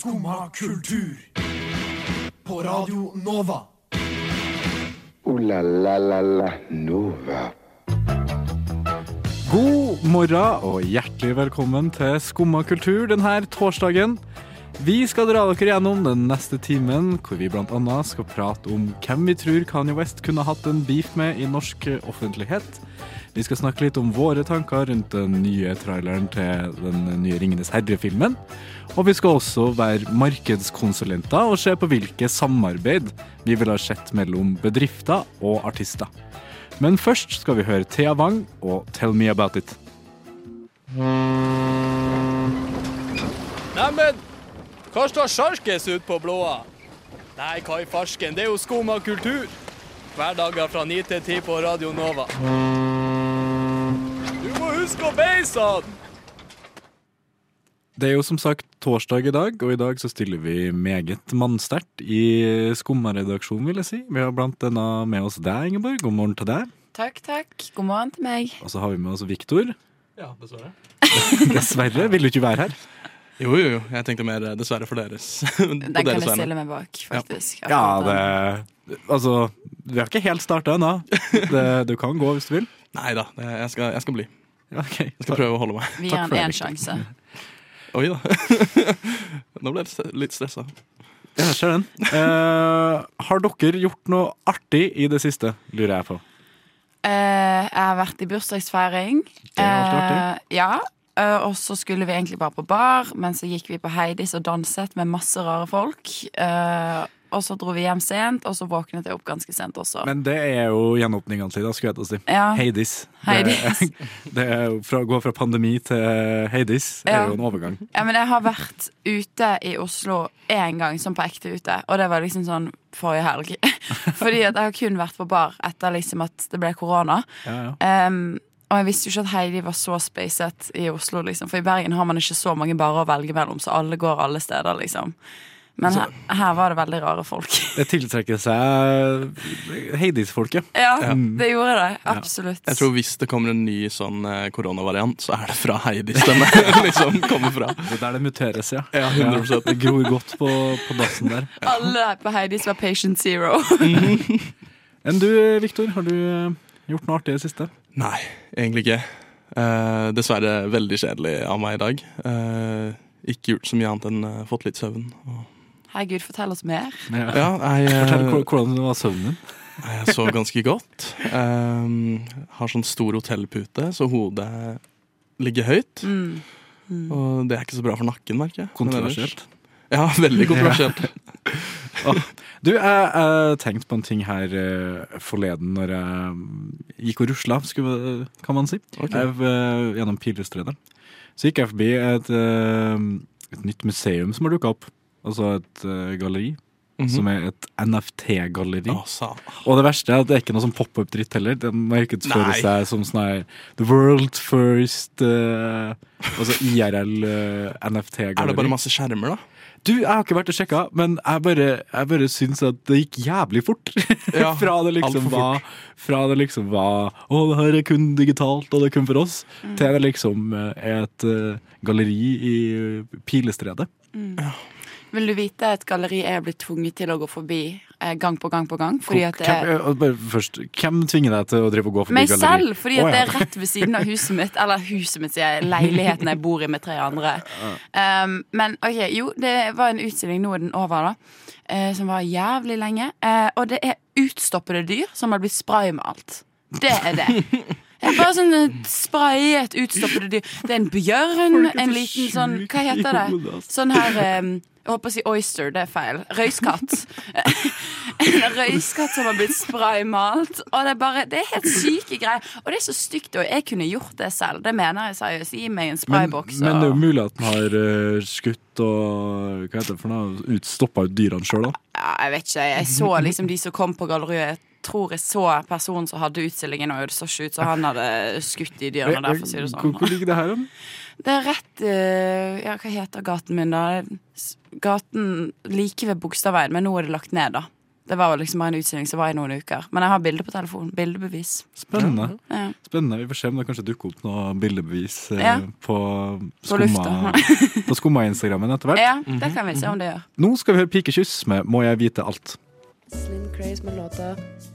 Skumma kultur. På Radio Nova. O-la-la-la-la Nova. God morgen og hjertelig velkommen til Skumma kultur denne torsdagen. Vi skal dra dere gjennom den neste timen, hvor vi bl.a. skal prate om hvem vi tror Kanye West kunne hatt en beef med i norsk offentlighet. Vi skal snakke litt om våre tanker rundt den nye traileren til den nye Ringenes herre-filmen. Og vi skal også være markedskonsulenter og se på hvilke samarbeid vi vil ha sett mellom bedrifter og artister. Men først skal vi høre Thea Wang og Tell Me About It. Neimen, hva står sjarkes ut på blåa? Nei, hva i farsken, det er jo skum av kultur. Hverdager fra 9 til 10 på Radio Nova. Du må huske å beise han! Det er jo som sagt torsdag i dag, og i dag så stiller vi meget mannsterkt i Skumma-redaksjonen, vil jeg si. Vi har blant annet med oss deg, Ingeborg. God morgen til deg. Takk, takk. God morgen til meg. Og så har vi med oss Viktor. Ja, dessverre. Dessverre vil du ikke være her. Jo, jo, jo. Jeg tenkte mer eh, dessverre for deres. Den kan jeg stille meg bak, faktisk. Ja, det Altså, vi har ikke helt starta ennå. Du kan gå hvis du vil. Nei da, jeg jeg skal bli. Okay. Jeg skal prøve å holde meg. Vi gir han én sjanse. Oi da. Nå ble jeg litt stressa. Ja, Jeg ser den. Eh, har dere gjort noe artig i det siste, lurer jeg på. Eh, jeg har vært i bursdagsfeiring. Det er alltid artig. Eh, ja. Eh, og så skulle vi egentlig bare på bar, men så gikk vi på Heidis og danset med masse rare folk. Eh, og så dro vi hjem sent, og så våknet jeg opp ganske sent også. Men det er jo gjenåpningene sine, skulle jeg til å si. Ja. Heidis. Heidis. Det, det fra, gå fra pandemi til Heidis er Ja. jo en overgang. Ja, men jeg har vært ute i Oslo én gang, sånn på ekte ute. Og det var liksom sånn forrige helg. Fordi at jeg har kun vært på bar etter liksom at det ble korona. Ja, ja. Um, og jeg visste jo ikke at Heidi var så spacet i Oslo, liksom. For i Bergen har man ikke så mange barer å velge mellom, så alle går alle steder, liksom. Men her, her var det veldig rare folk. Det tiltrekker seg Heidis-folket. ja, Ja. det gjorde det. Absolutt. Jeg tror hvis det kommer en ny sånn eh, koronavariant, så er det fra Heidis den liksom kommer fra. Det er der det muteres, ja. Ja, 100%. Det gror godt på, på dassen der. Alle på Heidis var patient zero. Enn du, Viktor, har du eh, gjort noe artig i det siste? Nei, egentlig ikke. Eh, dessverre veldig kjedelig av meg i dag. Eh, ikke gjort så mye annet enn eh, fått litt søvn. Og- Herregud, fortell oss mer. Ja. Ja, jeg, eh, Fortell hvordan hvordan var søvnen din. jeg sov ganske godt. Eh, har sånn stor hotellpute, så hodet ligger høyt. Mm. Og det er ikke så bra for nakken, merker jeg. Kontroversielt. Ja, veldig kontroversielt. Du, jeg, jeg tenkte på en ting her eh, forleden når jeg gikk og rusla, skulle, kan man si. Ok. Jeg, eh, gjennom Pilestredet. Så gikk jeg forbi et, eh, et nytt museum som har dukka opp. Altså et eh, galleri. Mhm. Som er et NFT-galleri. Å, sa- Og det verste er at det er ikke noe sånn pop-up-dritt heller. Den markedsfører Nei. seg som sånn her The world first eh, Altså IRL eh. Er det bare masse skjermer, da? Du, jeg har ikke vært og sjekka, men jeg bare, jeg bare syns at det gikk jævlig fort. Ja, fra det liksom alt for var Fra det liksom var Å, det her er kun digitalt, og det er kun for oss, til det liksom er et uh, galleri i Pilestredet. Vil du vite at galleri er blitt tvunget til å gå forbi eh, gang på gang på gang? Fordi at det er Hvem, først, hvem tvinger deg til å drive og gå forbi meg galleri? selv, fordi at det ja. er rett ved siden av huset mitt. Eller huset mitt, sier jeg. Leiligheten jeg bor i med tre andre. Um, men ok, jo, det var en utstilling, nå er den over, da. Uh, som var jævlig lenge. Uh, og det er utstoppede dyr som har blitt spraymalt. Det er det. Jeg bare sånn spraye sprayet utstoppede dyr. Det er en bjørn, en liten sånn Hva heter det? Sånn her um, Jeg holdt på å si oyster, det er feil. Røyskatt. En røyskatt som har blitt spraymalt. Og det er bare Det er helt syke greier. Og det er så stygt. Og jeg kunne gjort det selv. Det mener jeg seriøst. Gi meg en sprayboks. men det er jo mulig at den har eh, skutt og Hva heter det for noe? utstoppa ut dyrene sjøl, da. ja, jeg vet ikke. Jeg så liksom de som kom på galleriet. Tror jeg så personen som hadde utstillingen, og det så ikke ut som han hadde skutt de dyrene der, for å si det sånn. hvor ligger det her, da? Det er rett eh, Ja, hva heter gaten min, da? Gaten like ved Bogstadveien, men nå er det lagt ned, da. Det var liksom bare en utstilling som var i noen uker. Men jeg har bilde på telefonen. Bildebevis. Spennende. Ja. Spennende. Vi får se om det kanskje dukker opp noe bildebevis eh, Ja. på På. Skumma, på Skumma-instagrammen etter hvert. ja, det kan vi se om det gjør. Nå skal vi høre Pikekyss med Må jeg vite alt. Slim Craze med låta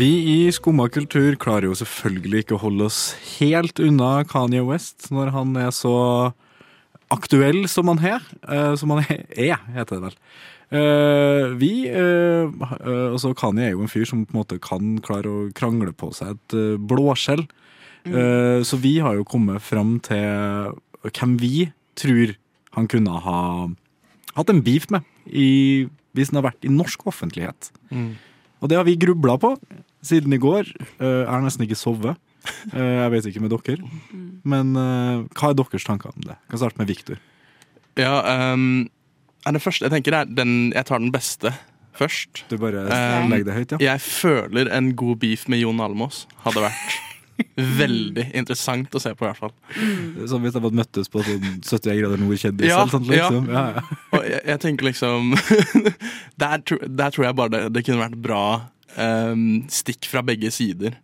Vi i Skumma kultur klarer jo selvfølgelig ikke å holde oss helt unna Kanye West når han er så aktuell som han er. eh, som han er, heter det vel. Eh, vi eh, altså Kanye er jo en fyr som på en måte kan klare å krangle på seg et blåskjell. Mm. så vi har jo kommet fram til hvem vi tror han kunne ha hatt en beef med i, hvis han har vært i norsk offentlighet. Mm. Og det har vi grubla på siden i går. Eh, Jeg har nesten ikke sovet. Eh, Jeg vet ikke med dere. Men eh, hva er deres tanker om det? Jeg kan starte med Victor. Ja, ehm, er det første, jeg tenker er den, jeg tar den beste først. Du bare Um, legger det høyt, ja? Jeg føler en god beef med Jon Almås hadde vært veldig interessant å se på, i hvert fall. Som hvis de hadde møttes på sånn 70 grader nord-kjendis. Ja, sånt, liksom. ja. Ja, Og jeg, jeg tenker liksom der, der tror jeg bare det, det kunne vært bra ehm, stikk fra begge sider.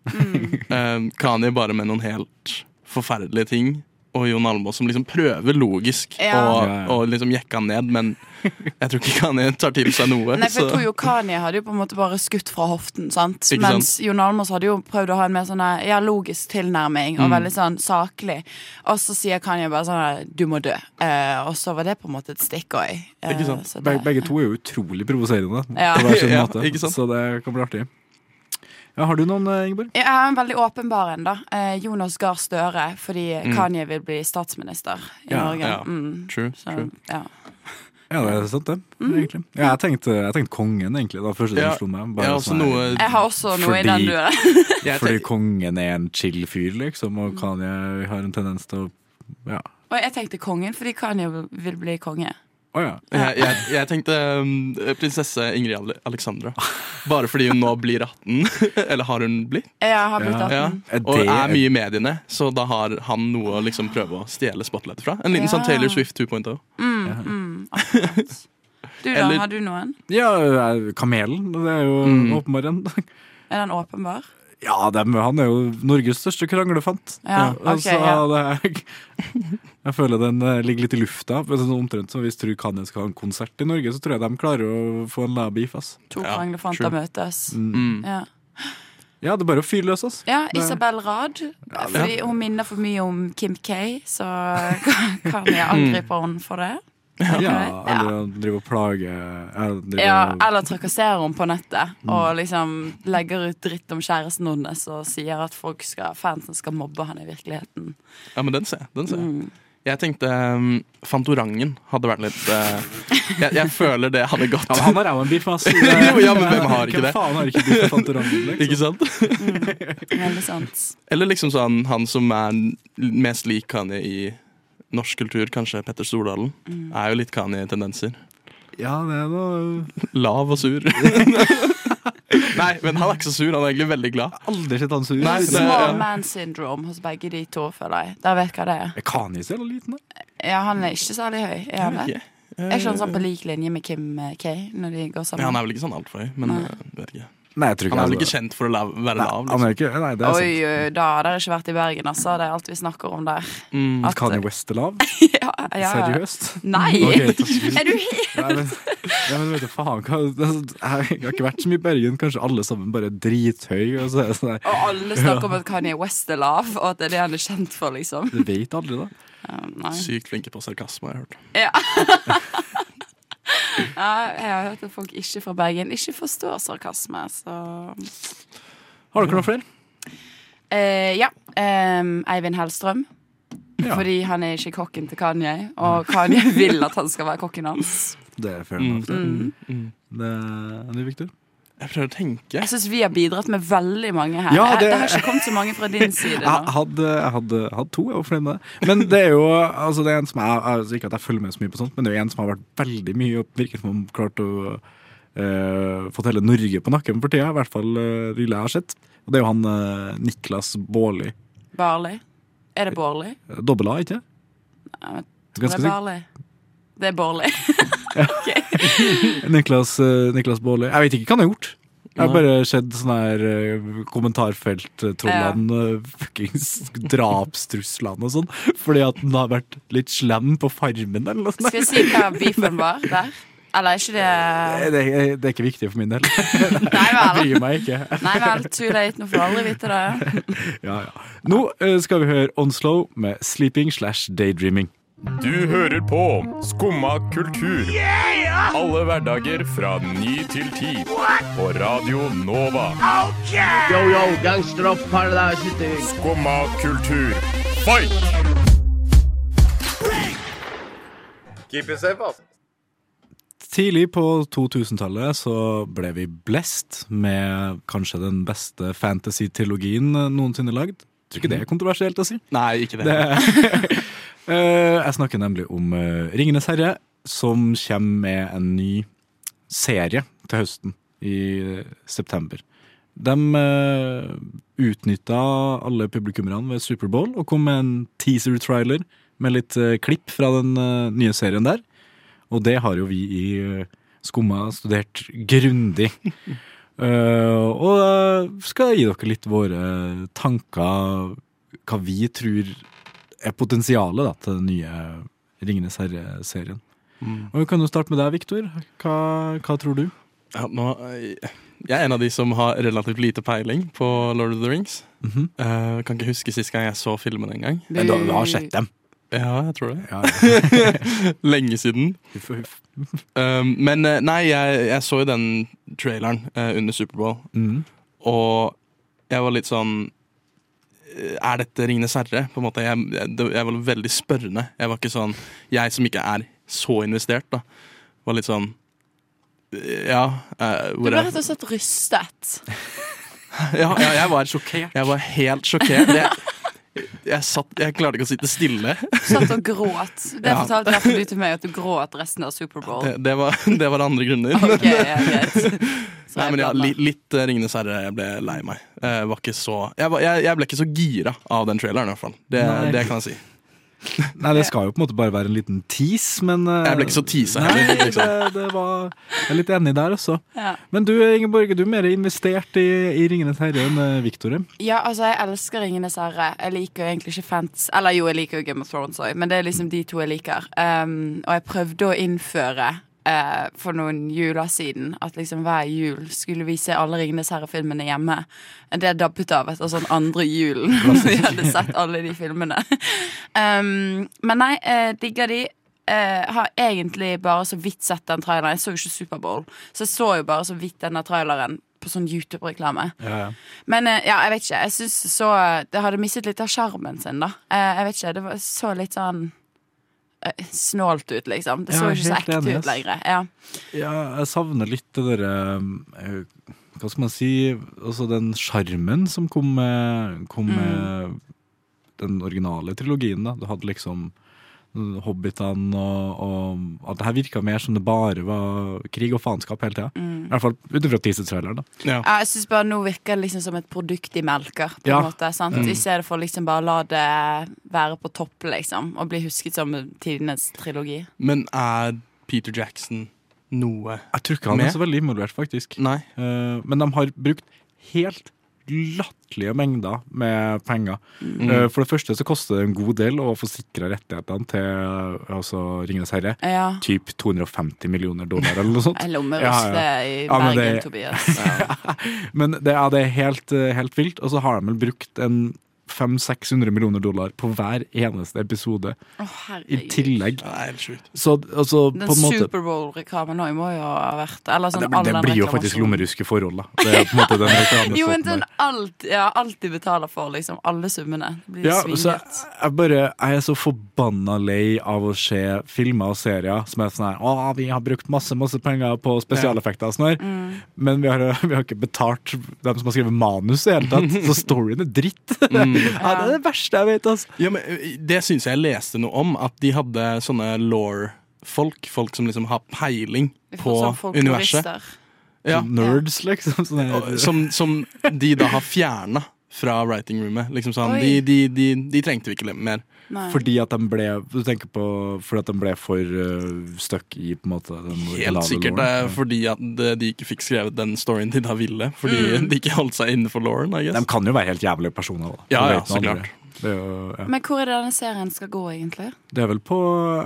Um, Kani bare med noen helt forferdelige ting. Og Jon Almaas som liksom prøver logisk Ja. ja. å liksom jekke han ned, men jeg tror ikke Kanye tar til seg noe. Nei, for jeg så- tror jo Kanye hadde jo på en måte bare skutt fra hoften, sant? Ikke Mens Jon Almaas hadde jo prøvd å ha en mer sånn ja, logisk tilnærming, og Mm. veldig sånn saklig. Og så sier Kanye bare sånn du må dø. uh, og så var det på en måte et stikk òg. Uh, sant? Begge, begge to er jo utrolig provoserende Ja. på hver sin Ja, måte. Så det kan bli artig. Ja, har du noen, eh, Ingeborg? Jeg har en veldig åpenbar en, da. Eh, Jonas Gahr Støre, fordi Mm. Kanye vil bli statsminister i Ja, Norge. ja. Mm. True, Så, true. ja. Ja, det er sant, det. egentlig. Ja, jeg tenkte, jeg tenkte kongen, egentlig. Da første Ja, som slo meg. Jeg sånn her- noe Jeg har også noe i Fordi- den duren. Fordi tenker, kongen er en chill fyr, liksom, og Kanye har en tendens til å Ja. Og jeg tenkte kongen fordi Kanye vil bli konge. Å ja. jeg, jeg, jeg tenkte um, prinsesse Ingrid Ale- Alexandra. Bare fordi hun nå blir 18. Eller har hun blitt? Jeg har blitt 18. Ja. Og er mye i mediene, så da har han noe å liksom prøve å stjele spotlightet fra. En liten Ja. sånn Taylor Swift 2.0. Mm, mm. Du da, Eller- har du noen? Ja, eh, Kamelen. Det er jo Mm. åpenbar en. Er den åpenbar? Ja, dem, han er jo Norges største kranglefant. Ja, ok, altså, ja. det er, jeg føler den eh, ligger litt i lufta. Sånn omtrent som Hvis tror Kanye skal ha en konsert i Norge, så tror jeg de klarer å få en lab beef. ass. To Ja, kranglefanter sure. møtes. Mm. Ja. Ja, det er bare å fyre løs, ass. ja, Isabel Rad. Fordi hun minner for mye om Kim K, så kan jeg angripe henne for det. Ja. Eller ja. driver og plager ja, Ja, eller trakasserer henne på nettet og liksom legger ut dritt om kjæresten hennes og sier at folk skal, fansen skal mobbe han i virkeligheten. Ja, men den ser jeg. Den ser jeg. Mm. Jeg tenkte um, Fantorangen hadde vært litt uh, jeg, jeg føler det hadde gått. Ja, men han har ræva en beef, ass. Jo, ja, men hvem har ikke det? Hvem faen har ikke beef med Fantorangen, liksom? Ikke sant? Veldig sant. Eller liksom sånn han som er mest lik Kanye i norsk kultur, kanskje Petter Stordalen, Mm. er jo litt Kani-tendenser. Ja, det er noe Lav og sur. Nei, men han er ikke så sur. Han er egentlig veldig glad. Aldri sett han sur. Nei, det- Small ja. man syndrome hos begge de to, føler jeg. Dere vet hva det er? Er Kani så liten, da? Ja, han er ikke særlig høy. Er han det? Er ikke han sånn på lik linje med Kim eh, K når de går Ja, han er vel ikke sånn altfor høy, men Nei. eh, vet ikke. Nei, jeg tror han er vel ikke kjent for å la, være Nei, lav. han Liksom. er ikke, nei, det er Oi, sant. da har dere ikke vært i Bergen, altså. Det er alt vi snakker om der. Mm. At- Kanye West er lav? ja, ja. Seriøst? Nei! Okay. Er du helt Nei, men, ja, men vet du faen hva altså, Jeg har ikke vært så mye i Bergen. Kanskje alle sammen bare er drithøye. Og så er sånn Og alle snakker om at Kanye West er lav, og at det er det han er kjent for, liksom. Det vet aldri, da. Ja. Sykt flinke på sarkasme, har jeg hørt. Ja. ja, jeg har hørt at folk ikke fra Bergen ikke forstår sarkasme, så Har dere noen flere? eh, Ja. Um, Eivind Hellstrøm. Ja. Fordi han er ikke kokken til Kanye, og Kanye vil at han skal være kokken hans. Det er fair Mm. enough. Det, Mm. Mm. det, det er viktig. Jeg prøver å tenke. Jeg syns vi har bidratt med veldig mange her. Ja, det- det... har ikke kommet så mange fra din side. Jeg nå. hadde, jeg hadde, jeg hadde to, jeg var fornøyd med det. Men det er jo altså det er en som jeg, altså Ikke at jeg følger med så mye på sånt, men det er jo en som har vært veldig mye og virker som om klart å uh, fått hele Norge på nakken for tida. I hvert fall uh, det jeg har sett. Og det er jo han uh, Niklas Baarli. Barley. Er det Bårli? Dobbel A, ikke? Nei, Ganske Det er. Barley. Det er Bårli. Niklas, uh, Niklas Bårli. Jeg vet ikke hva han har gjort. Jeg har bare sett sånn her uh, kommentarfelt-trollene, ja. fuckings drapstruslene og sånn, fordi at han har vært litt slem på Farmen eller noe sånt. Skal jeg si hva beefen var der? Eller er ikke det Det, det, det er ikke viktig for min del. Nei Jeg vel. bryr meg ikke. Nei vel, too late. Nå får du aldri vite det. Ja, ja. Nå eh, skal vi høre Onslow med 'Sleeping slash Daydreaming'. Du hører på Skumma kultur. Alle hverdager fra ny til ti. På Radio Nova. Yo, yo, gangsteropp, paradise, Skumma kultur, fight! Keep it safe, ass. Tidlig på 2000-tallet så ble vi blest med kanskje den beste fantasy-trilogien noensinne lagd. Tror ikke det er kontroversielt å si. Nei, ikke det. Det- jeg snakker nemlig om uh, Ringenes herre, som kommer med en ny serie til høsten i eh, september. De utnytta alle publikummerne ved Superbowl og kom med en teaser-trailer med litt eh, klipp fra den eh, nye serien der. Og det har jo vi i eh, Skumma studert grundig. uh, og eh, skal gi dere litt våre tanker, hva vi tror er potensialet da, til den nye Ringenes herre-serien. Mm. Og Vi kan jo starte med deg, Viktor. Hva, hva tror du? Ja, nå, jeg er en av de som har relativt lite peiling på Lord of the Rings. Mm -hmm. uh, kan ikke huske sist gang jeg så filmen engang. Men du, du har sett dem? Ja, jeg tror det. Ja, Lenge siden. Huff huff. Um, men eh, nei, jeg, jeg så jo den traileren uh, under Superbowl, mm. og jeg var litt sånn Er dette Ringenes herre? På en måte, jeg, jeg, jeg var veldig spørrende. Jeg var ikke sånn Jeg som ikke er så investert, da, var litt sånn eh, Ja. eh, Du ble er- rett og slett rystet. ja, ja, jeg var Sjokkert. Jeg var helt sjokkert. Jeg, jeg, satt, jeg klarte ikke å sitte stille. Satt og gråt. Det Ja. fortalte i du til meg, at du gråt resten av Superbowl. Det, det, var, det var andre grunner. Okay, ja, greit. Nei, men ja, blander. li, Litt eh, Ringenes herre. Jeg ble lei meg. Jeg, var ikke så, jeg, jeg ble ikke så gira av den traileren, i hvert fall. Det, det kan jeg si. Nei, det skal jo på en måte bare være en liten tease, men eh, Jeg ble ikke så teasa heller. Liksom. det var Jeg er litt enig der også. Ja. Men du Ingeborg, du er mer investert i, i Ringenes herre enn eh, Victor? Ja, altså, jeg elsker Ringenes herre. Jeg liker jo egentlig ikke fans Eller jo, jeg liker jo Game of Thrones òg, men det er liksom de to jeg liker. Um, og jeg prøvde å innføre eh, for noen juler siden at liksom hver jul skulle vi se alle Ringenes herre-filmene hjemme. Det dabbet av etter sånn andre julen. vi hadde sett alle de filmene. um, men nei, eh, digger de. Eh, har egentlig bare så vidt sett den traileren. Jeg så jo ikke Superbowl, så jeg så jo bare så vidt denne traileren på sånn YouTube-reklame. Ja, ja. Men eh, ja, jeg vet ikke. Jeg synes så Det hadde mistet litt av sjarmen sin, da. Eh, jeg vet ikke. Det var, så litt sånn eh, snålt ut, liksom. Det så ikke så ekte enig, ut lenger. Ja. Ja, jeg savner litt det derre eh, Hva skal man si Altså den sjarmen som kom med, kom Mm. den originale trilogien. da Du hadde liksom Hobbitene og, og At det her virka mer som det bare var krig og faenskap hele tida. Mm. I hvert fall ut ifra teaser-traileren. Ja. Ja, jeg syns bare nå virker det liksom som et produkt de melker, på Ja. en måte. sant? Mm. I stedet for liksom bare la det være på topp, liksom. Og bli husket som tidenes trilogi. Men er Peter Jackson noe med? Jeg tror ikke han Med? er så veldig involvert, faktisk. Nei. Uh, men de har brukt helt latterlige mengder med penger. Mm. Eh, for det første så koster det en god del å få sikra rettighetene til altså Ringenes herre. Ja. Typ 250 millioner dollar eller noe sånt. eller om Ja, oss ja. det i Ja, men Bergen, det- Tobias. Men det, ja, det er helt, helt vilt. Og så har de vel brukt en 500-600 millioner dollar på hver eneste episode. Oh, I tillegg. Det helt sjukt. Så altså, Den på en måte Superbowl-reklamen òg må jo ha vært Eller sånn det, men det den blir jo faktisk lommeruske forhold, da. Det er på en måte den reklamen Jo, men den alt, ja, alt de betaler for, liksom. Alle summene. Det blir Ja, så jeg, jeg bare Jeg er så forbanna lei av å se filmer og serier som er sånn her Å, vi har brukt masse masse penger på spesialeffekter og sånn her, Mm. men vi har, vi har ikke betalt dem som har skrevet manus i det hele tatt. Så storyen er dritt. Mm. Ja, det er det verste jeg vet, altså. Ja, men Det syns jeg jeg leste noe om, at de hadde sånne law-folk. Folk som liksom har peiling på sånn universet. Ja. Nerds, liksom. Sånn Som, som de da har fjerna fra writing roomet. Liksom sånn, de, de, de, de trengte vi ikke mer. Nei. Fordi at de ble Du tenker på Fordi at de ble for uh, stuck i på en måte den Helt sikkert loren. er fordi at de ikke fikk skrevet den storyen de da ville. Fordi Mm. de ikke holdt seg innenfor lauren, De kan jo være helt jævlige personer. Da. Ja, ja, så klart. Det jo, ja. Men hvor er det denne serien skal gå, egentlig? det er vel på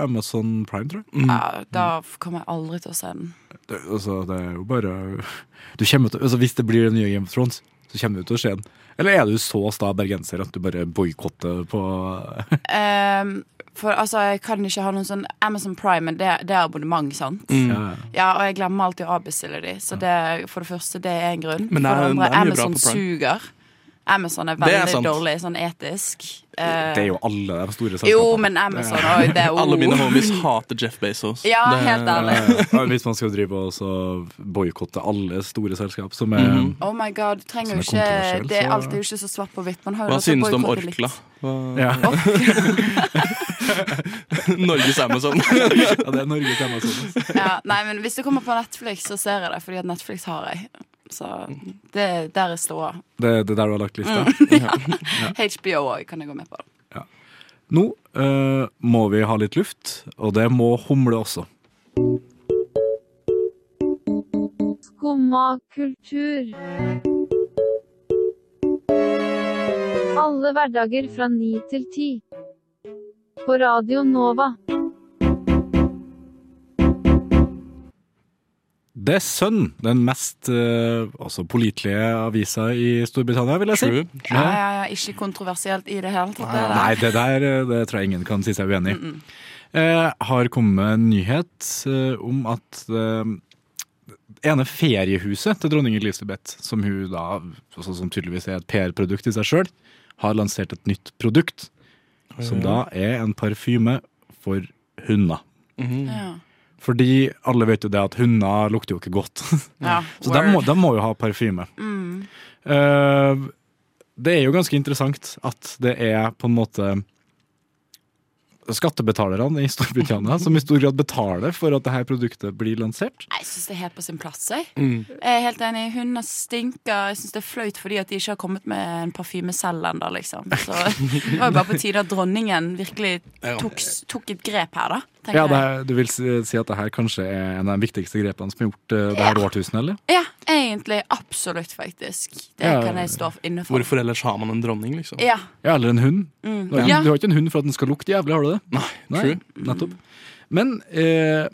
Amazon Prime, tror jeg. Mm. Ja, da kommer jeg aldri til å se den. Det, altså, det er jo bare du til, altså, Hvis det blir den nye Game of Thrones, så kommer du til å se den. Eller er du så sta bergenser at du bare boikotter på um, for altså, jeg kan ikke ha noen sånn Amazon Prime, men det, det er abonnement, sant? Mm. ja. Ja, og jeg glemmer alltid å avbestille de, så det, for det første, det er en grunn. Men det er- for det andre, det er Amazon suger. Amazon er veldig er dårlig sånn etisk. Uh, Det er jo alle de store selskapene. jo, men Amazon òg, det er Alle mine homies hater Jeff Bezos. Ja, Det- helt ærlig. Hvis man skal drive og boikotte alle store selskap som er Mhm. Oh my god, du trenger jo ikke Det er alltid jo ikke så svart på hvitt. Man har Hva synes du om. Orkla? Ja. Norges Amazon. Ja, det er Norges Amazon. Ja, nei, men hvis det kommer på Netflix, så ser jeg det, fordi at Netflix har jeg. Så det der er ståa. Det, det er der du har lagt lista. HBO òg kan jeg gå med på. Nå uh, må vi ha litt luft, og det må humle også. Skumma kultur. Alle hverdager fra ni til ti. På Radio Nova. Det er Sun, den mest altså pålitelige avisa i Storbritannia, vil jeg si. True. Ja, ja, ja, ikke kontroversielt i det hele tatt. Nei, det der eh, det tror jeg ingen kan si seg uenig i. Eh, har kommet en nyhet eh, om at eh, ene feriehuset til dronning Elisabeth, som hun da, altså, som tydeligvis er et PR-produkt i seg sjøl, har lansert et nytt produkt. Som da er en parfyme for hunder. Mhm. Ja. Fordi alle vet jo det at hunder lukter jo ikke godt. Ja, Så de må, de må jo ha parfyme. Mm. Uh, det er jo ganske interessant at det er på en måte skattebetalerne i Storbritannia som i stor grad betaler for at dette produktet blir lansert. Jeg syns det er helt på sin plass. Jeg, Mm. jeg er helt enig. Hunder stinker. Jeg syns det er flaut fordi at de ikke har kommet med en parfyme selv ennå, liksom. Så det var jo bare på tide at dronningen virkelig tok, tok et grep her, da. Ja, er- Du vil si, si at det her kanskje er en av de viktigste grepene som er gjort uh, det her årtusenet, eller? Ja, egentlig. Absolutt, faktisk. Det Ja. kan jeg stå inne for. Hvorfor ellers har man en dronning, liksom? Ja. Ja, eller en hund. Mm. Du har, Ja. du har ikke en hund for at den skal lukte jævlig, har du det? Nei, true. Nettopp. Men eh,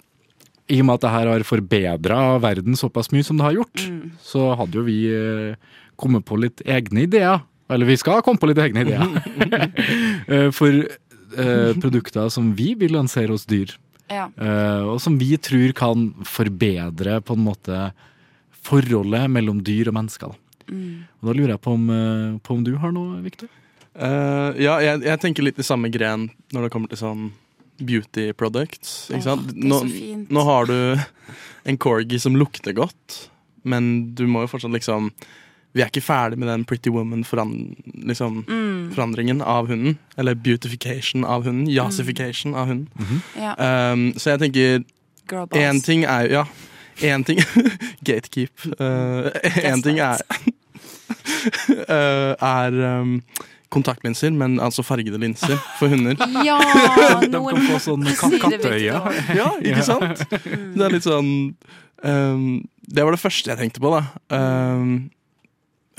i og med at det her har forbedra verden såpass mye som det har gjort, Mm. så hadde jo vi eh, kommet på litt egne ideer. Eller vi skal komme på litt egne ideer. Eh, For eh, produkter som vi vil lansere hos dyr. Ja. Eh, og som vi tror kan forbedre på en måte forholdet mellom dyr og mennesker. Da. Mm. Og da lurer jeg på om, eh, på om du har noe, Victor? Eh, ja, jeg, jeg tenker litt i samme gren når det kommer til sånn beauty products. Ikke Åh, sant? er Nå, nå har du en corgi som lukter godt, men du må jo fortsatt liksom Vi er ikke ferdig med den Pretty Woman-forandringen liksom, Mm. av hunden. Eller beautification av hunden. Jasification av hunden. Ja. Um, så jeg tenker. Én ting er jo Ja, én ting Gatekeep. Én ting er uh, Er um, kontaktlinser, men altså fargede linser for hunder. Ja, De kan få sånne sånn si katt- det, katteøye. Victor. Ja, ikke sant? Det er litt sånn um, Det var det første jeg tenkte på, da. Um,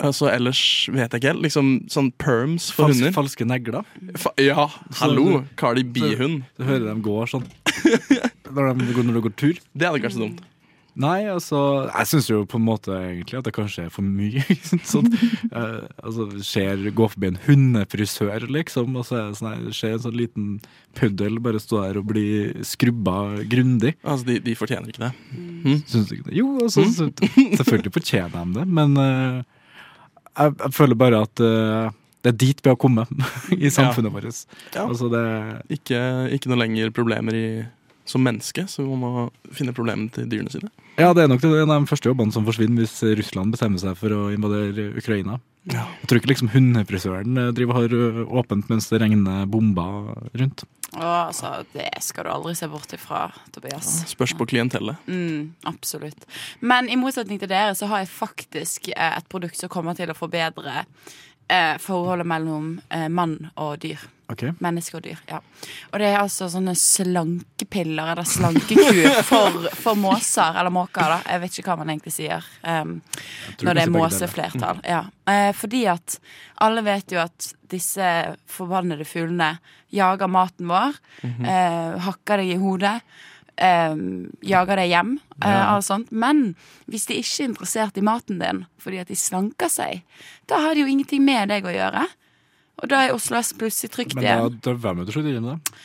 altså Ellers vet jeg ikke helt. Liksom sånn perms for Falske, hunder. falske negler? Fa ja, hallo! Cardi B-hund. Du hører dem går sånn når, de, går- når du går tur. Det hadde kanskje dumt. Nei, altså Jeg syns jo på en måte egentlig at det kanskje er for mye. sånn, eh, altså, ser, Gå forbi en hundefrisør, liksom, og så er det sånn her, ser en sånn liten puddel bare stå der og bli skrubba grundig. Altså, de, de fortjener ikke det. Syns du ikke det? Jo, altså, så, selvfølgelig fortjener de det, men eh, jeg, jeg føler bare at eh, det er dit vi har kommet i samfunnet vårt. Ja. Altså, det Ikke, ikke noe lenger problemer i, som menneske, så vi må finne problemene til dyrene sine. Ja, det er nok en av de første jobbene som forsvinner hvis Russland bestemmer seg for å invadere Ukraina. Jeg tror ikke liksom hundefrisøren eh, driver har åpent mens det regner bomber rundt. Å, altså, det skal du aldri se bort ifra, Tobias. Spørs på klientellet. Mm, absolutt. Men i motsetning til dere så har jeg faktisk eh, et produkt som kommer til å forbedre eh, forholdet mellom eh, mann og dyr. Ok. Menneske og dyr. ja. Og det er altså sånne slankepiller eller slankekur for, for måser, eller måker, da. Jeg vet ikke hva man egentlig sier um, når det er måseflertall. Ja. Eh, fordi at alle vet jo at disse forbannede fuglene jager maten vår, Mhm. eh, hakker deg i hodet. Eh, jager deg hjem, eh, Ja. sånt. Men hvis de ikke er interessert i maten din fordi at de slanker seg, da har de jo ingenting med deg å gjøre. Og da er Oslo S plutselig trygt Men da, igjen. da hvem er det som driver med det?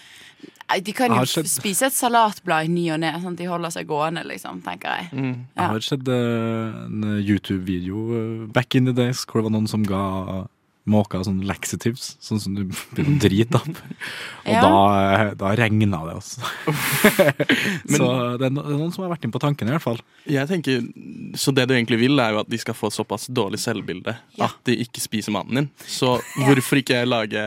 Nei, De kan jo skjedd... spise et salatblad i ny og ne, sånn at de holder seg gående, liksom, tenker jeg. Mm. Ja. har sett eh, en YouTube-video eh, back in the days hvor det var noen som ga måker sånn laxatives, sånn som du begynner å drite opp. Og Ja. da, eh, da regna det, altså. så det er, no, det er noen som har vært inne på tanken, i hvert fall. Jeg tenker, Så det du egentlig vil, er jo at de skal få såpass dårlig selvbilde at de ikke spiser maten din. Så hvorfor ikke lage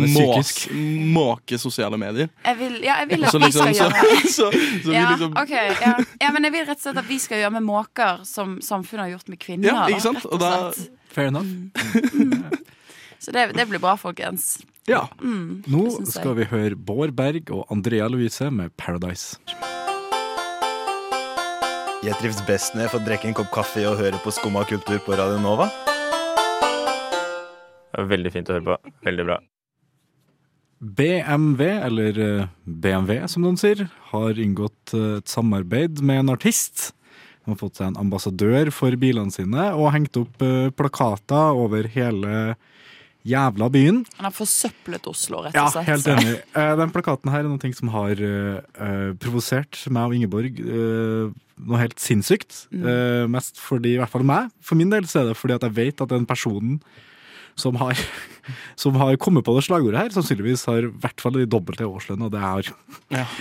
mås- psykisk. måke sosiale medier? Jeg vil, ja, jeg vil at Så vi liksom- skal så- gjøre så- så vi ja, liksom- ok, ja. ja, men jeg vil rett og slett at vi skal gjøre med måker som samfunnet har gjort med kvinner. Ja, ikke sant? rett Og da. Fair enough. Så det, det blir bra, folkens. Ja. Mm, Nå skal vi høre Bård Berg og Andrea Louise med 'Paradise'. Jeg trives best når jeg får drikke en kopp kaffe og høre på Skumma kultur på Radio Nova. Det var veldig fint å høre på. Veldig bra. BMW, eller eh, BMW som noen sier, har inngått eh, et samarbeid med en artist. De har fått seg en ambassadør for bilene sine og hengt opp eh, plakater over hele jævla byen. Han har forsøplet Oslo, rett Ja, og slett. helt enig. Eh, Den plakaten her er noe som har uh, provosert meg og Ingeborg uh, noe helt sinnssykt. Mm. Uh, mest fordi, i hvert fall meg, for min del så er det fordi at jeg vet at den personen som har, som har kommet på det slagordet her, sannsynligvis har i hvert fall de dobbelte årslønn det jeg har. Ja.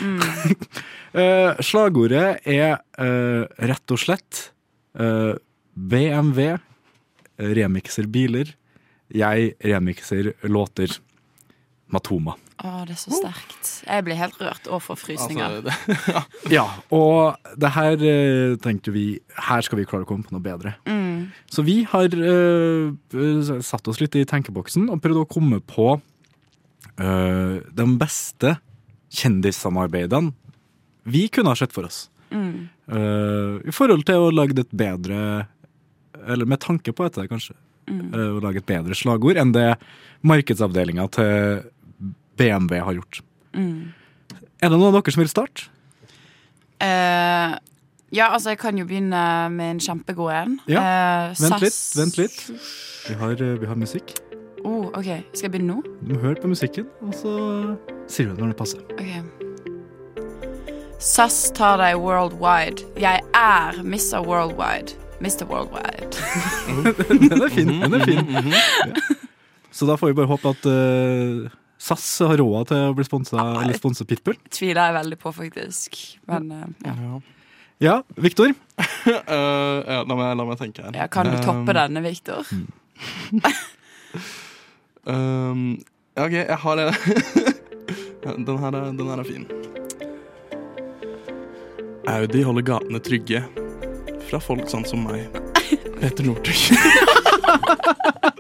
Eh, slagordet er eh, rett og slett eh, BMW remixer biler, jeg remixer låter. Matoma. Å, det er så sterkt. Jeg blir helt rørt og får frysninger. Altså, Ja, og det her eh, tenkte vi Her skal vi klare å komme på noe bedre. Mm. Så vi har uh, satt oss litt i tenkeboksen og prøvd å komme på uh, de beste kjendissamarbeidene vi kunne ha sett for oss. Mm. Uh, I forhold til å lage et bedre Eller med tanke på dette, kanskje. Mm. eh, å lage et bedre slagord enn det markedsavdelinga til BMW har gjort. Mm. Er det noen av dere som vil starte? Uh, ja, altså, jeg kan jo begynne med en kjempegod en. Ja, Uh, Vent litt, vent litt. Vi har, eh, vi har musikk. Oh, OK. Skal jeg begynne nå? Du må høre på musikken, og så sier du det når det passer. Ok SAS tar deg worldwide. Jeg er Mr. Worldwide. Mr. Worldwide. den er fin. den er fin ja. Så da får vi bare håpe at eh, SAS har råd til å bli sponsa eller sponse Pitbull. Tviler jeg veldig på, faktisk. Men eh, ja. Ja, Viktor? Eh, ja, la, meg, la meg tenke her. ja. Kan du toppe Um, denne, Viktor? Um, ja, OK, jeg har det. Den, her er, den her er fin. Audi holder gatene trygge fra folk sånn som meg. Petter Northug.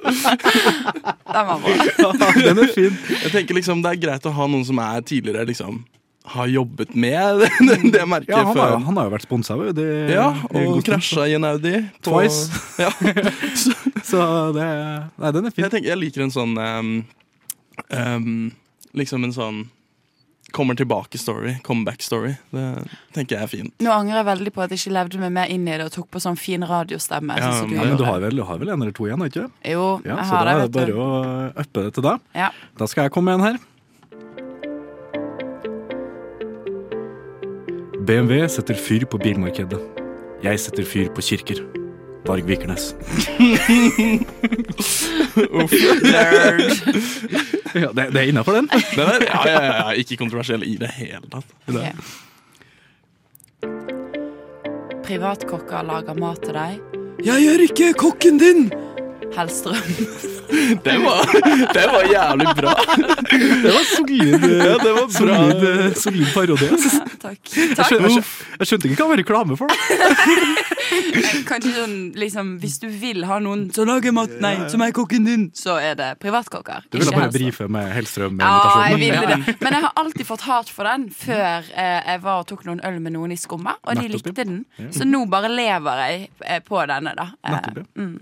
Den var bra. den er fin. Jeg tenker liksom Det er greit å ha noen som er tidligere liksom har jobbet med det, det merket Ja, han, har, han har jo vært sponsa. Ja, og krasja i en Audi. på- Twice. Ja. Så det Nei, den er fin. Jeg, tenker, jeg liker en sånn um, um, Liksom en sånn kommer tilbake-story, comeback-story. Det tenker jeg er fint. Nå angrer jeg veldig på at jeg ikke levde meg mer inn i det og tok på sånn fin radiostemme. Ja, sånn men du har vel, du har vel en eller to igjen, har ikke? det? Jo, Ja, jeg så da er det bare du. å uppe det til deg. Ja. Da skal jeg komme med en her. BMW setter fyr på bilmarkedet. Jeg setter fyr på kirker. Varg Vikernes. Uff. Ja, det, det er innafor den. Den er, ja, ja, ja, ja, ikke kontroversiell i det hele tatt. Okay. Privatkokker lager mat til deg. Jeg er ikke kokken din! Hellstrøm. Det var, det var jævlig bra. Det var solid, Ja, det var bra. solid, eh, solid parodi. Ja, Takk. Jeg, skjønte, jeg, skjønte, jeg skjønte ikke hva det var reklame for. Da. Kanskje sånn liksom Hvis du vil ha noen som lager mat Nei, som er kokken din, så er det privatkokker. Du ville bare brife med Hellstrøm med Ja, jeg ville det. Men jeg har alltid fått hat for den før eh, jeg var og tok noen øl med noen i Skumma, og de likte den. Så nå bare lever jeg eh, på denne, da. Eh, Nettopp, ja. mm.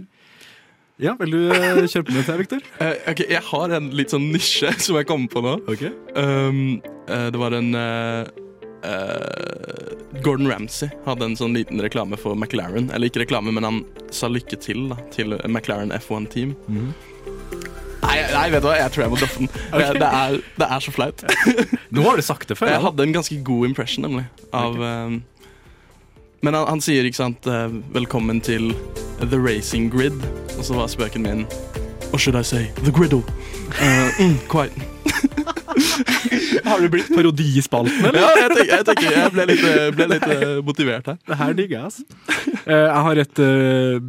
Ja, vil du kjøpe kjøre på med det, Victor? Uh, ok, Jeg har en litt sånn nisje som jeg kommer på nå. Um, uh, det var en uh, eh, Gordon Ramsay hadde en sånn liten reklame for McLaren. Eller ikke reklame, men han sa lykke til da, til McLaren F1-team. Mhm. Nei, nei, vet du hva, jeg tror jeg må døffe den. Det, det, er, det er så flaut. Nå har du sagt det før. Jeg hadde en ganske god impression, nemlig. Av, um, men han, han sier ikke sant eh, 'velkommen til the racing grid', og så var spøken min Or should I say the griddle? Uh, mm, quite. Har du blitt parodispalten, eller? Ja, jeg tenker, jeg, tenker, jeg ble litt, eh, ble litt motivert her. Det her digger jeg, altså. Jeg har et uh,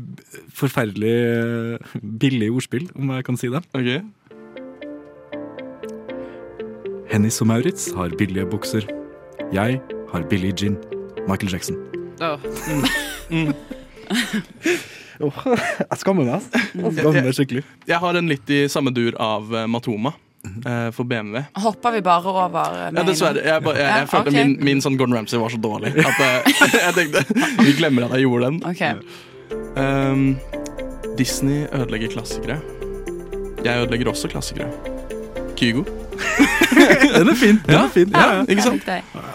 forferdelig uh, billig ordspill, om jeg kan si det. Hennis og Maurits har billige bukser. Jeg har billig gin. Michael Jackson. Mm. Åh, jeg skammer meg, altså. Jeg skammer meg skikkelig. Jeg har en litt i samme dur av eh, Matoma eh, for BMW. Hopper vi bare over eh, Ja, dessverre. Jeg, jeg, jeg Ja, følte okay. min, min sånn Gordon Ramsay var så dårlig at jeg, jeg tenkte vi glemmer at jeg gjorde den. Okay. Um, Disney ødelegger klassikere. Jeg ødelegger også klassikere. Kygo. Den er fin. Den Ja, er fin. Ja, ja. ikke sant?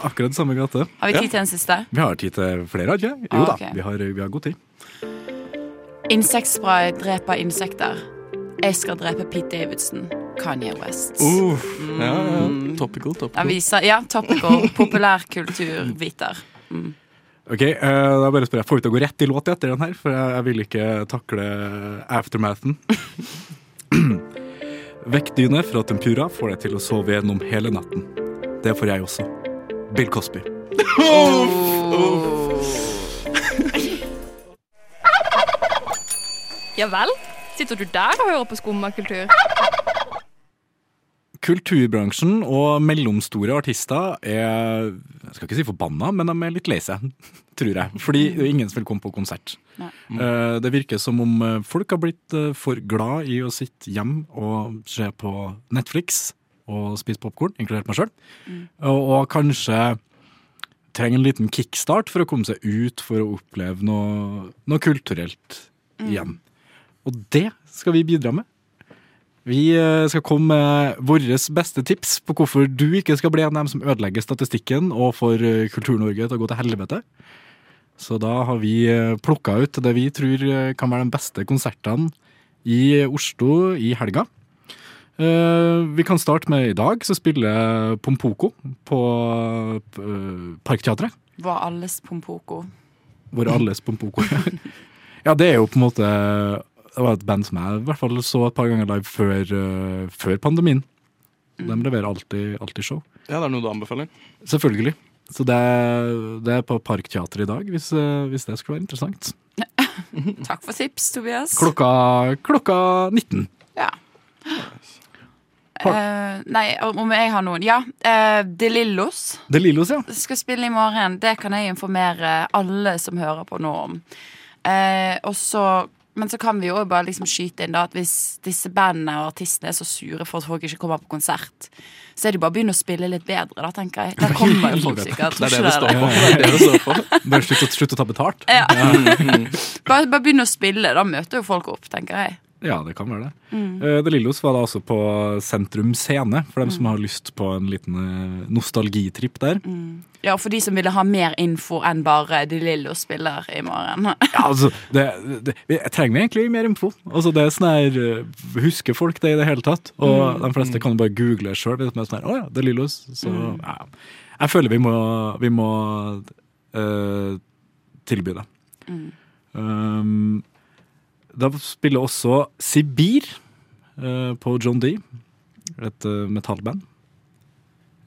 Akkurat samme gate. Har vi tid til en siste? Vi har tid til flere, har vi ikke? Jo Ah, da, vi har, vi har god tid. Insektspray dreper insekter. Jeg skal drepe Pete Davidson. Kanye West. Uh, ja, ja. Topical, topical. Ja, ja, topical. Populærkulturviter. Mm. Ok, eh, da bare spør jeg, Får vi til å gå rett i låt etter den her? For jeg, jeg vil ikke takle aftermathen. Vekkdyne fra Tempura får deg til å sove gjennom hele natten. Det får jeg også. Bill Cosby. Ja vel? Sitter du der og hører på skummakultur? Kulturbransjen og mellomstore artister er Jeg skal ikke si forbanna, men de er litt lei seg, tror jeg. Fordi det er ingen som vil komme på konsert. Nei. Eh, Det virker som om eh, folk har blitt eh, for glad i å sitte hjemme og se på Netflix og spise popkorn, inkludert meg sjøl. Og, og kanskje trenger en liten kickstart for å komme seg ut for å oppleve noe, noe kulturelt igjen. Og det skal vi bidra med. Vi eh, skal komme med våre beste tips på hvorfor du ikke skal bli en av dem som ødelegger statistikken og får eh, Kultur-Norge til å gå til helvete. Så da har vi plukka ut det vi tror eh, kan være de beste konsertene i Oslo i helga. Eh, Vi kan starte med i dag, så spiller Pompoko på eh, Parkteatret. Var alles pompoko. Vår alles Pompoko. ja, det er jo på en måte Det var et band som jeg i hvert fall så et par ganger live før, uh, før pandemien. De leverer alltid, alltid show. Ja, det er noe du anbefaler. Selvfølgelig. Så det, det er på Parkteatret i dag, hvis, eh, hvis det skulle være interessant. Takk for tips, Tobias. Klokka, klokka 19. Ja. Uh, nei, om jeg har noen Ja, uh, De Lillos er Lillos, ja. skal spille i morgen. Det kan jeg informere alle som hører på nå om. Uh, og så men så kan vi jo bare liksom skyte inn da at hvis disse bandene og artistene er så sure for at folk ikke kommer på konsert, så er det bare å begynne å spille litt bedre, da, tenker jeg. Da kommer jo folk sikkert. Det er det det står på. Det det det står på. Bare slutt, å- ta betalt. Ja. Mm, mm. Bare, bare begynne å spille, da møter jo folk opp, tenker jeg. Ja, det kan være det. Mm. Eh, The Lillos var da også på Sentrum Scene, for dem som har lyst på en liten eh, nostalgitripp der. Ja, for de som ville ha mer info enn bare De Lillo spiller i morgen. Ja, altså, det, det, jeg trenger egentlig mer info. Altså, det er sånn her eh, Husker folk det i det hele tatt? Og Mm. de fleste kan jo bare google sjøl. Sånn her, å ja, The Lillos. Så Mm. ja. Jeg føler vi må, vi må eh, tilby det. Mm. Um, da spiller også Sibir eh, på John D, et eh, metallband.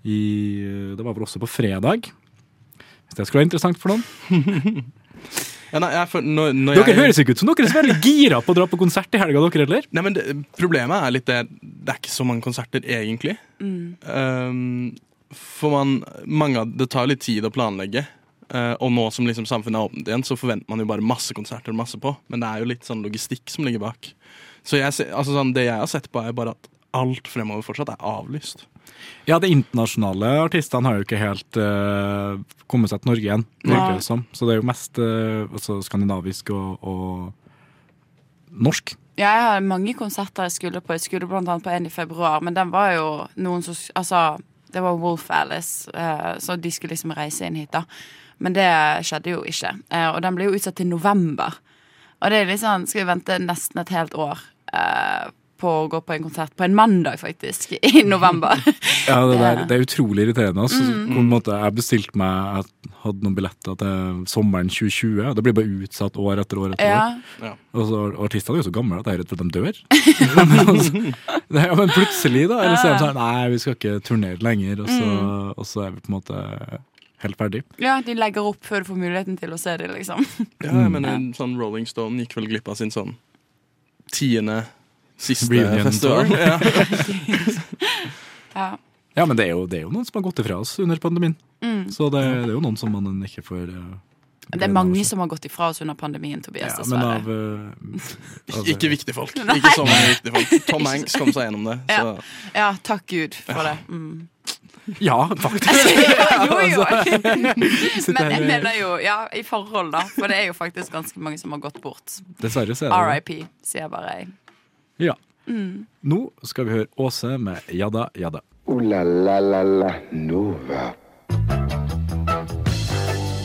I, eh, det var vel også på fredag. Hvis det skulle være interessant for noen. Ja, nei, jeg, når, når Dere jeg, høres ikke ut som dere er veldig gira på å dra på konsert i helga, dere heller? Nei, men det, Problemet er litt det Det er ikke så mange konserter, egentlig. Mm. Um, for man, mange Det tar litt tid å planlegge. Uh, og nå som liksom samfunnet er åpnet igjen, så forventer man jo bare masse konserter. masse på Men det er jo litt sånn logistikk som ligger bak. Så jeg, altså sånn, det jeg har sett på, er bare at alt fremover fortsatt er avlyst. Ja, de internasjonale artistene har jo ikke helt uh, kommet seg til Norge igjen, virker det som. Så det er jo mest uh, altså skandinavisk og, og norsk. Ja, jeg har mange konserter jeg skulle på. Jeg skulle blant annet på en i februar, men den var jo noen som Altså, det var Wolf Alice, uh, så de skulle liksom reise inn hit, da. Men det skjedde jo ikke. Eh, og den ble jo utsatt til november. Og det er litt sånn, skal vi vente nesten et helt år eh, på å gå på en konsert på en mandag, faktisk, i november. Ja, det, der, det er utrolig irriterende. Altså, Mm. på en måte, jeg bestilte meg Jeg hadde noen billetter til sommeren 2020. og Det blir bare utsatt år etter år. etter Ja. Ja. år. Og så, artistene er jo så gamle at jeg er redd for at de dør. men, altså, det, ja, men plutselig, da. Eller så er de sånn Nei, vi skal ikke turnere lenger. Og så, Mm. og så er vi på en måte helt ferdig. ja, de legger opp før du får muligheten til å se dem, liksom. Ja, jeg mener, sånn Rolling Stone gikk vel glipp av sin sånn tiende siste Reunion festival. Ja. Ja. Ja, men det er, jo, det er jo noen som har gått ifra oss under pandemien. Mm. Så det, det er jo noen som man ikke får eh, Det er mange som har gått ifra oss under pandemien, Tobias, ja, men dessverre. av, uh, altså, Ikke viktige folk. Nei. Ikke så mange viktige folk. Tom Hanks kom seg gjennom det. Ja. Så. ja, takk Gud for det. Mm. Ja, faktisk. jo, jo. Sitter Men jeg mener jo, ja, i forhold, da. For det er jo faktisk ganske mange som har gått bort. Dessverre så er det. RIP, sier bare jeg. Ja. Mm. Nå skal vi høre Åse med Jadda Jadda. Ooh la la la la Nova.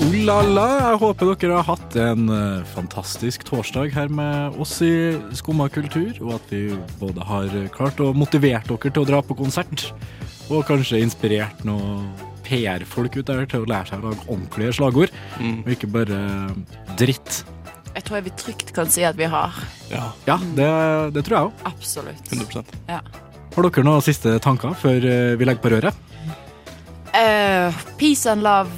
Oh la la, jeg håper dere har hatt en eh, fantastisk torsdag her med oss i Skumma kultur, og at vi både har klart å motivere dere til å dra på konsert, og kanskje inspirert noen PR-folk ut der til å lære seg å lage ordentlige slagord, og ikke bare dritt. Jeg tror jeg vi trygt kan si at vi har. Ja, Ja, det, det tror jeg òg. Absolutt. 100 Ja. Har dere noen siste tanker før eh, vi legger på røret? Uh, peace and love.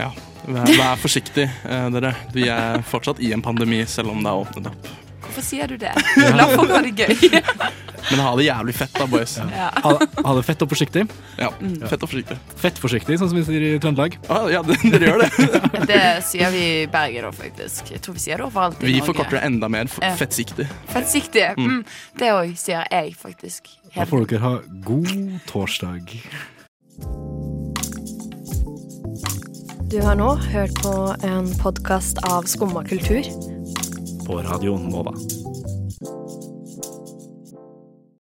Ja. Vær, vær forsiktig, eh, dere. Vi er fortsatt i en pandemi, selv om det er åpnet opp. Hvorfor sier du det? La folk ha det gøy. Men ha det jævlig fett, da, boys. Ja. Ha, ha det fett og forsiktig. Ja, fett og forsiktig. Fett forsiktig, sånn som vi sier i Trøndelag. Ah, ja, det- dere gjør det. Det sier vi i Bergen òg, faktisk. Jeg tror vi sier det overalt i Vi Norge. forkorter det enda mer. Fettsiktig. Fettsiktig. Mm. Mm. Det òg sier jeg, faktisk. Da får dere ha god torsdag. Du har nå hørt på en podkast av Skumma kultur. På Radio Nova.